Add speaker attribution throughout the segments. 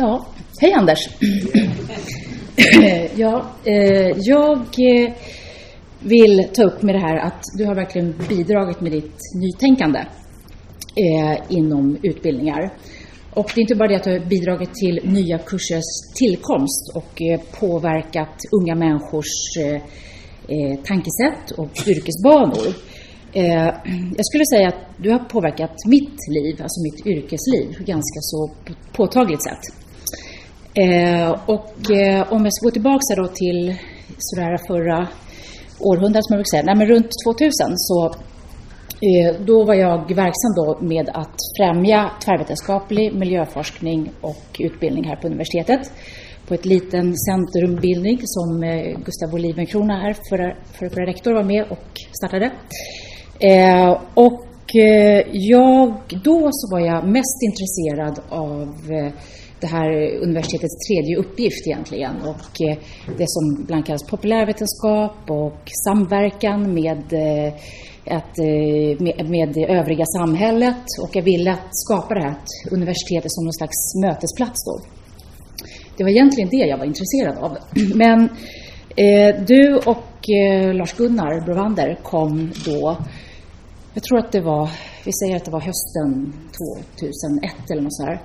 Speaker 1: Ja, hej Anders. ja, eh, jag eh, vill ta upp med det här att du har verkligen bidragit med ditt nytänkande eh, inom utbildningar. Och det är inte bara det att du har bidragit till nya kursers tillkomst och eh, påverkat unga människors eh, eh tankesätt och yrkesbanor. Eh, jag skulle säga att du har påverkat mitt liv, alltså mitt yrkesliv, ganska så påtagligt sätt. Eh, och eh, om jag ska gå tillbaka då till sådär förra århundradet, som jag brukar säga, nej men runt 2000 så eh, då var jag verksam då med att främja tvärvetenskaplig miljöforskning och utbildning här på universitetet på ett liten centrumbildning som eh, Gustav Olivenkrona här, förra, förra, förra rektor, var med och startade. Eh, och eh, jag, då så var jag mest intresserad av eh, det här universitetets tredje uppgift egentligen och eh, det som ibland kallas populärvetenskap och samverkan med, eh, att, eh, med, med det övriga samhället och jag ville att skapa det här universitetet som någon slags mötesplats då. Det var egentligen det jag var intresserad av. Men eh, du och eh, Lars-Gunnar Brovander kom då jag tror att det var, vi säger att det var hösten 2001 eller något sådär.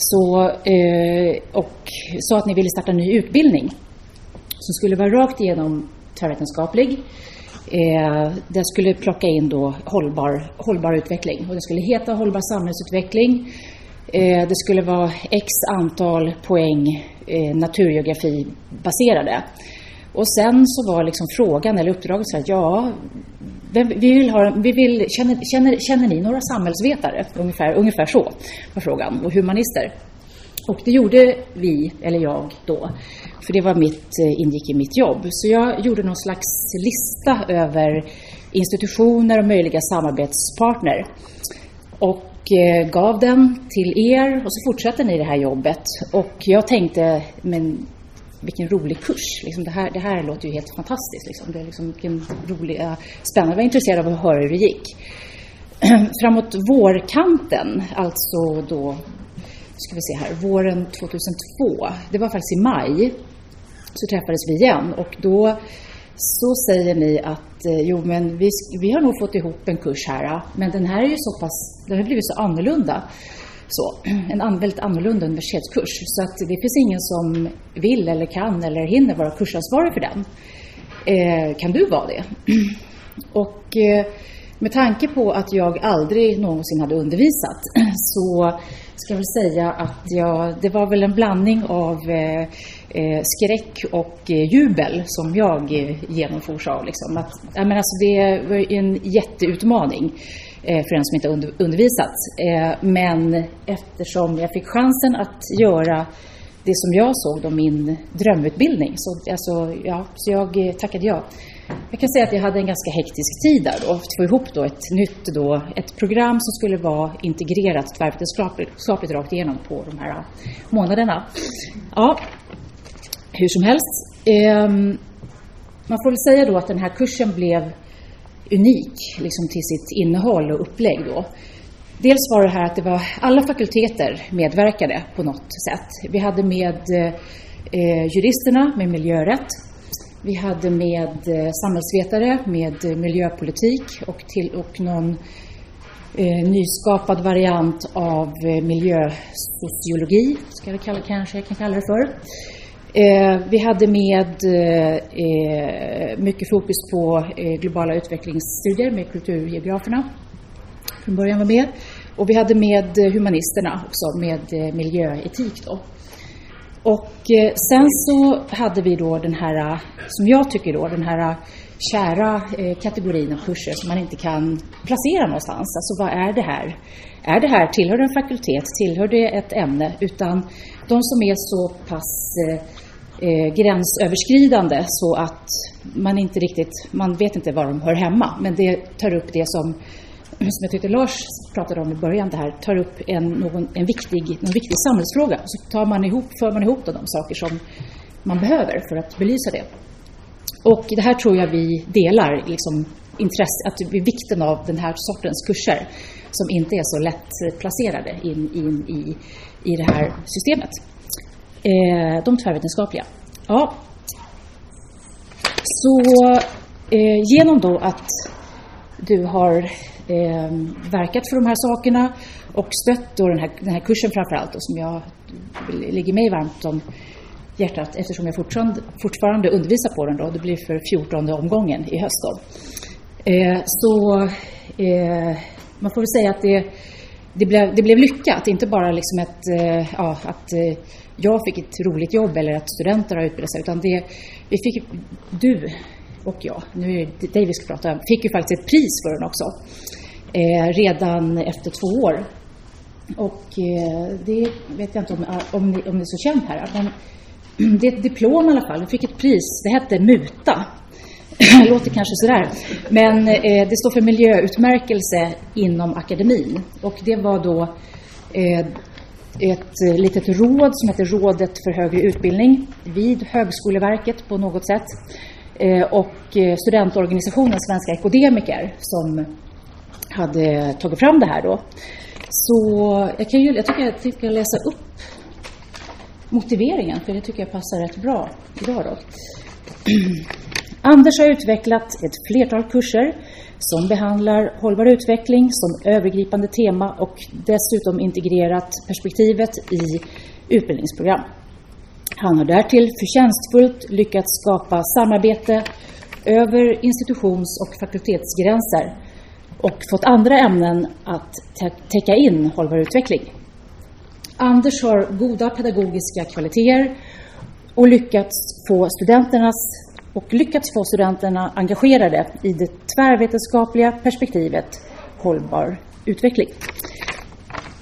Speaker 1: Så, eh, och sa att ni ville starta en ny utbildning som skulle vara rakt igenom tvärvetenskaplig. Eh, det skulle plocka in då hållbar, hållbar utveckling och det skulle heta hållbar samhällsutveckling. Eh, det skulle vara x antal poäng eh, naturgeografi baserade. Och sen så var liksom frågan eller uppdraget så att ja, vi vill ha, vi vill, känner, känner, känner ni några samhällsvetare? Ungefär, ungefär så var frågan. Och humanister. Och det gjorde vi, eller jag då. För det var mitt, eh, ingick i mitt jobb. Så jag gjorde någon slags lista över institutioner och möjliga samarbetspartner. Och eh, gav den till er och så fortsatte ni det här jobbet. Och jag tänkte, men vilken rolig kurs. Liksom det, här, det här låter ju helt fantastiskt. Liksom. Det är liksom, vilken rolig, uh, spännande. Jag var intresserad av att höra hur det gick. Framåt vårkanten, alltså då, ska vi se här, våren 2002, det var faktiskt i maj, så träffades vi igen och då så säger ni att eh, jo men vi, vi har nog fått ihop en kurs här, men den här är ju så pass, den har blivit så annorlunda så, en väldigt annorlunda universitetskurs. Så att det finns ingen som vill eller kan eller hinner vara kursansvarig för den. Eh, kan du vara det? Och eh, med tanke på att jag aldrig någonsin hade undervisat så ska jag väl säga att jag, det var väl en blandning av eh, eh skräck och eh, jubel som jag eh, genomfors av. Liksom. Att, jag menar, alltså det var en jätteutmaning. Eh, för den som inte har undervisat. Eh, men eftersom jag fick chansen att göra det som jag såg då min drömutbildning, så, alltså, ja, så jag eh, tackade ja. Jag kan säga att jag hade en ganska hektisk tid där då, att få ihop då ett nytt då, ett program som skulle vara integrerat tvärvetenskapligt rakt igenom på de här månaderna. Ja, hur som helst. Eh, man får väl säga då att den här kursen blev unik liksom till sitt innehåll och upplägg. Då. Dels var det här att det var alla fakulteter medverkade på något sätt. Vi hade med eh, eh juristerna med miljörätt. Vi hade med eh, samhällsvetare med miljöpolitik och, till, och någon eh, nyskapad variant av eh, miljösociologi, ska jag kalla, kanske jag kan kalla det för. Eh, vi hade med eh, eh, mycket fokus på eh, globala utvecklingsstudier med kulturgeograferna. Från början var med. Och vi hade med eh, humanisterna också, med eh, miljöetik då. Och sen så hade vi då den här, som jag tycker då, den här kära kategorin av kurser som man inte kan placera någonstans. Alltså vad är det här? Är det här, tillhör det en fakultet, tillhör det ett ämne? Utan de som är så pass eh, eh, gränsöverskridande så att man inte riktigt, man vet inte var de hör hemma. Men det tar upp det som, som jag tyckte Lars pratade om i början, det här tar upp en, någon, en viktig, någon viktig samhällsfråga. Så tar man ihop, för man ihop då de saker som man behöver för att belysa det. Och det här tror jag vi delar, liksom, intresse, att vikten av den här sortens kurser som inte är så lätt placerade in, in i, i det här systemet. Eh, de tvärvetenskapliga. Ja. Så eh, genom då att du har eh, verkat för de här sakerna och stött då den här, den här kursen framför allt som jag ligger mig varmt om hjärtat eftersom jag fortfarande, fortfarande undervisar på den då. Det blir för 14 omgången i höst då. Eh, så eh, man får väl säga att det, det, blev, det blev lyckat, inte bara liksom ett, eh, ja, att eh, jag fick ett roligt jobb eller att studenter har utbildat sig, utan det, vi fick, du och jag, nu är det dig vi ska prata om, fick ju faktiskt ett pris för den också. Eh, redan efter två år. Och eh, det vet jag inte om, om, om det är så känt här, men det är ett diplom i alla fall. Vi fick ett pris. Det hette Muta. Det låter kanske sådär. Men eh, det står för miljöutmärkelse inom akademin. Och det var då eh, ett litet råd som heter Rådet för högre utbildning vid Högskoleverket på något sätt. Eh, och eh, studentorganisationen Svenska Akademiker som hade tagit fram det här då. Så jag, kan ju, jag tycker jag ska läsa upp motiveringen, för det tycker jag passar rätt bra idag då. Anders har utvecklat ett flertal kurser som behandlar hållbar utveckling som övergripande tema och dessutom integrerat perspektivet i utbildningsprogram. Han har därtill förtjänstfullt lyckats skapa samarbete över institutions och fakultetsgränser och fått andra ämnen att täcka in hållbar utveckling. Anders har goda pedagogiska kvaliteter och lyckats få studenternas och lyckats få studenterna engagerade i det tvärvetenskapliga perspektivet hållbar utveckling.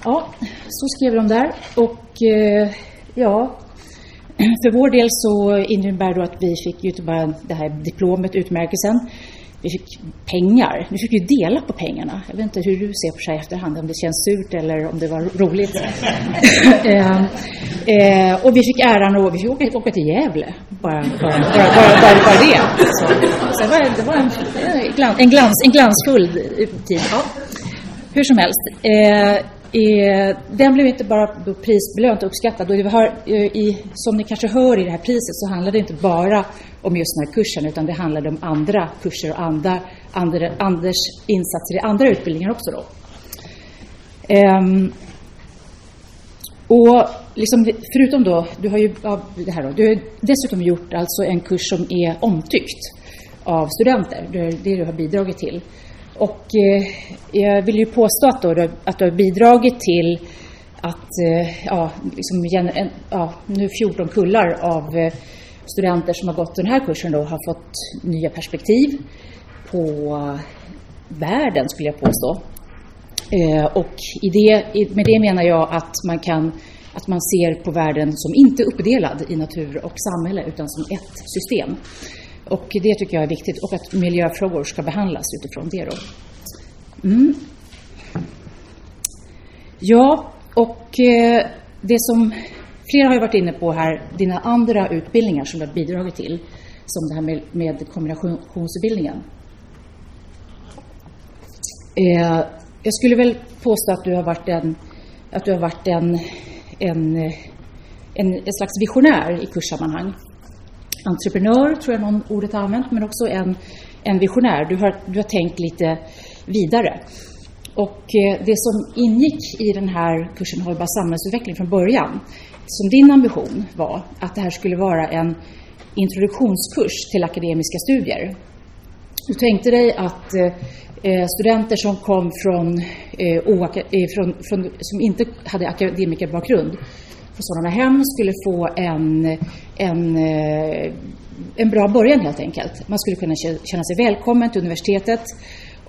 Speaker 1: Ja, så skrev de där. Och eh, ja, för vår del så innebär det att vi fick ju inte bara det här diplomet, utmärkelsen, vi fick pengar. Nu fick vi dela på pengarna. Jag vet inte hur du ser på sig efterhand, om det känns surt eller om det var roligt. eh, eh, och vi fick äran att vi fick åka, åka till Gävle, bara, bara, bara, bara, bara, det. Så, så det var, det var en, en, glans, en glansfull tid. Ja. Hur som helst. Eh, Eh, den blev inte bara prisbelönt och uppskattad. Och vi har, eh, i, som ni kanske hör i det här priset så handlar det inte bara om just den här kursen utan det handlade om andra kurser och andra, andra, Anders insatser i andra utbildningar också. Då. Um, och liksom, förutom då, du har ju ja, det här då, du har dessutom gjort alltså en kurs som är omtyckt av studenter. Det är det du har bidragit till. Och eh, jag vill ju påstå att, då, att du har bidragit till att eh, ja, liksom, en, ja, nu 14 kullar av eh, studenter som har gått den här kursen då, har fått nya perspektiv på världen, skulle jag påstå. Eh, och i det, med det menar jag att man, kan, att man ser på världen som inte uppdelad i natur och samhälle, utan som ett system. Och det tycker jag är viktigt och att miljöfrågor ska behandlas utifrån det. Då. Mm. Ja, och eh, det som flera har varit inne på här, dina andra utbildningar som du har bidragit till, som det här med, med kombinationsutbildningen. Eh, jag skulle väl påstå att du har varit en, att du har varit en, en, eh, en, en slags visionär i kurssammanhang entreprenör, tror jag någon ordet har använt, men också en, en visionär. Du har, du har tänkt lite vidare. Och eh, det som ingick i den här kursen Hållbar samhällsutveckling från början, som din ambition var att det här skulle vara en introduktionskurs till akademiska studier. Du tänkte dig att eh, eh, studenter som kom från, från, från, som inte hade akademikerbakgrund på sådana hem skulle få en, en, eh, en bra början helt enkelt. Man skulle kunna känna sig välkommen till universitetet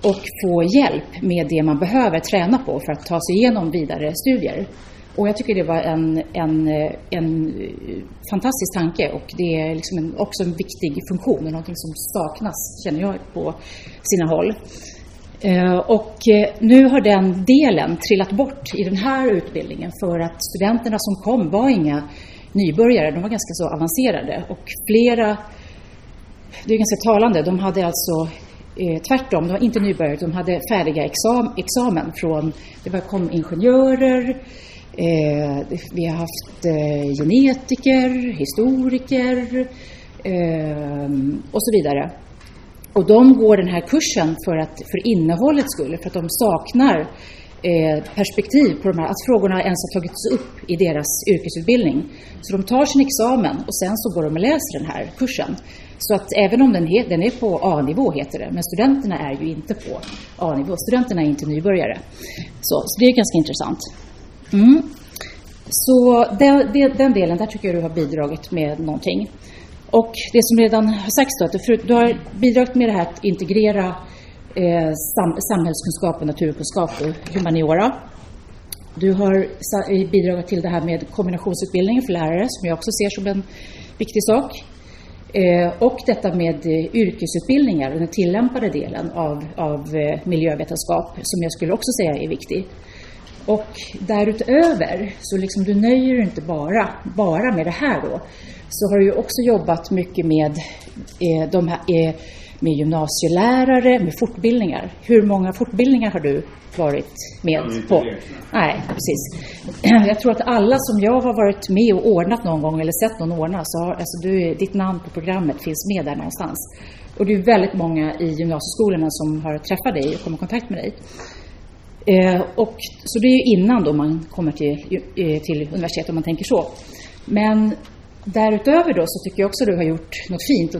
Speaker 1: och få hjälp med det man behöver träna på för att ta sig igenom vidare studier. Och jag tycker det var en, en, en eh, fantastisk tanke och det är liksom en, också en viktig funktion och någonting som saknas, känner jag, på sina håll. Eh, och eh, nu har den delen trillat bort i den här utbildningen för att studenterna som kom var inga nybörjare, de var ganska så avancerade och flera, det är ganska talande, de hade alltså eh, tvärtom, de var inte nybörjare, de hade färdiga exam, examen från, det var, kom ingenjörer, Eh, vi har haft eh, genetiker, historiker eh, och så vidare. Och de går den här kursen för, att, för innehållets skull, för att de saknar eh, perspektiv på de här, att frågorna ens har tagits upp i deras yrkesutbildning. Så de tar sin examen och sen så går de och läser den här kursen. Så att även om den, he, den är på A-nivå, heter det, men studenterna är ju inte på A-nivå. Studenterna är inte nybörjare. Så, så det är ganska intressant. Mm. Så den, den, delen, där tycker jag du har bidragit med någonting. Och det som redan har sagts då, att du har bidragit med det här att integrera eh, sam, samhällskunskap och naturkunskap och humaniora. Du har bidragit till det här med kombinationsutbildning för lärare, som jag också ser som en viktig sak. Eh, och detta med eh, yrkesutbildningar, den tillämpade delen av, av eh, miljövetenskap, som jag skulle också säga är viktig. Och därutöver, så liksom du nöjer dig inte bara, bara med det här då, så har du också jobbat mycket med, eh, de här, eh, med gymnasielärare, med fortbildningar. Hur många fortbildningar har du varit med på? Nej, precis. Jag tror att alla som jag har varit med och ordnat någon gång eller sett någon ordna, så har, alltså du, ditt namn på programmet finns med där någonstans. Och det är väldigt många i gymnasieskolorna som har träffat dig och kommit i kontakt med dig. Eh, och, så det är ju innan då man kommer till, eh, till universitetet om man tänker så. Men därutöver då så tycker jag också du har gjort något fint och